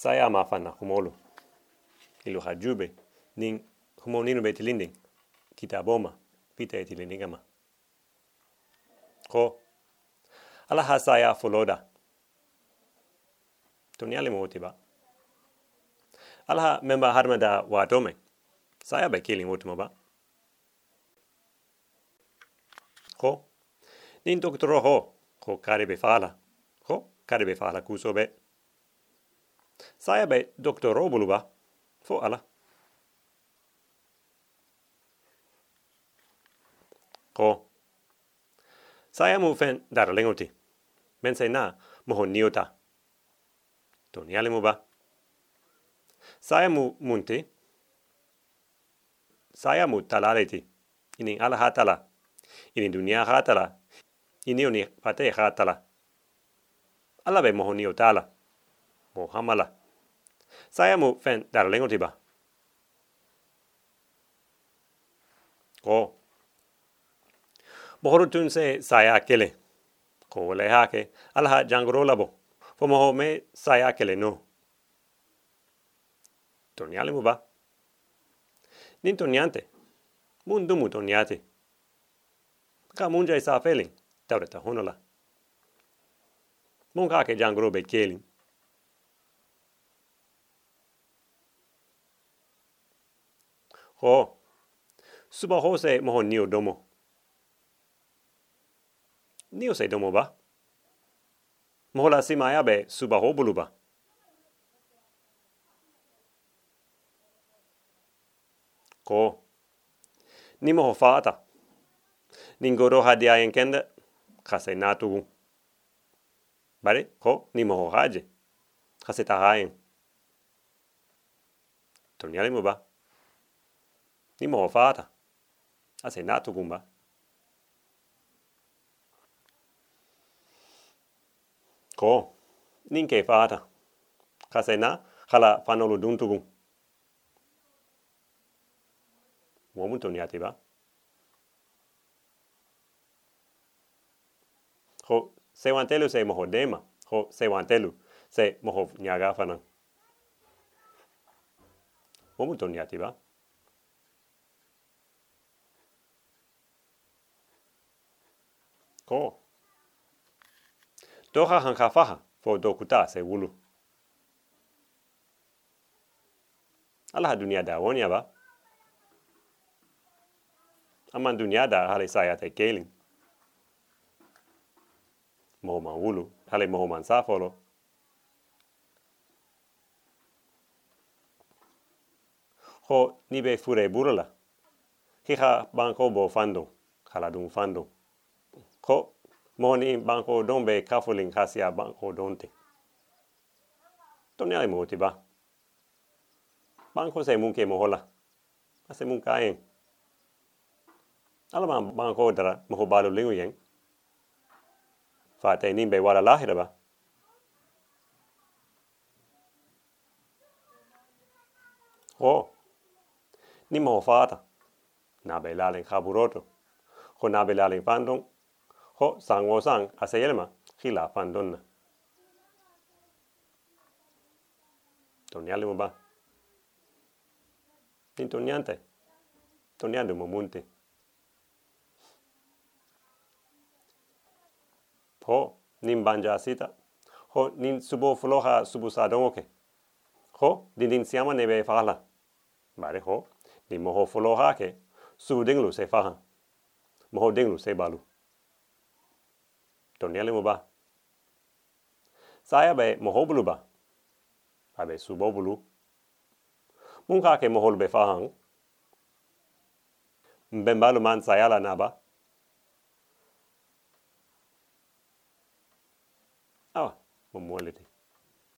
saya mafana humolu. Ilu hajube, ning humoninu be tilinding, kita boma, pita e tilindingama. Ko, alaha saya fuloda. Tuniali mo ba. Alaha memba harmada wa dome. Saya be killing utimo ba. Ko, nin doktoro ho, ko karibe fala. Ko, karibe fala kuso be. Saya be doktoro bulu ba. Fo ala. Ko, saya mu fen dara lengoti. Men se na moho niota. Toniali mu ba. Saya mu munti. Saya mu talaleti. Ini ala hatala. Ini dunia hatala. Ini uni pate hatala. Ala be moho Mo. Saya mu fen dara lengoti ba. Ko. Mohorutun se saya kele. Ko le hake. Ala jangro labo. Fo moho me saya kele no. Toniale mu ba. Nin toniante. Mun dumu toniate. Ka munja isa feeling. Taureta honola. Mun ka ke jangro be. Ho. Suba ho se moho nio domo. Nio se domo ba. Moho la simaya be suba ho bulu. Ko. Ni moho faata. Ningoro hadia en kende. Kase natugu. Bare, ko, ni moho haje. Kase tahayen. Toniale mu ba. Ni. Ase natugu ba. Ko, ninke faata. Kase na, hala fanolu duntugu. Womu toniate ba. Ho, se wantelu se moho dema. Ho, se wantelu se moho nyaga fana. Womu toniate ba. Ko. Toha hanka faha fo dokuta se wulu. Ala dunia da wonya ba. Aman dunia da hale saya te keling. Moho man wulu, hale moho man safolo. Ho ni be fure burala. Hiha banko bo fando, hala dun fando. Ko moho ni banko don be hasia banko donte. Toni ale moti ba. Banko se munke mohola. Ase munka en. Ala man banko dara moho balu lingu yang. Fate nimbe wala lahira ba. Ho. Ni moho fata. Na be lalen kaburoto. Ho na be lalen fandong. Ho sang wo sang ase yelma hila fandonna. Toniale mo ba. Tin toniante. Toniande mo munte. Ho, nin banja sita. Ho, nin subo floja subu sadongoke. Ho, din din siama nebe fala. Vale, ho, nin moho floja ke subu dinglu se faha. Moho dinglu se balu. Toniale mo ba. Saya be moho bulu ba. Abe subo bulu. Munka ke moho be fahang. Mbembalu man saya la naba. Mo mueliti.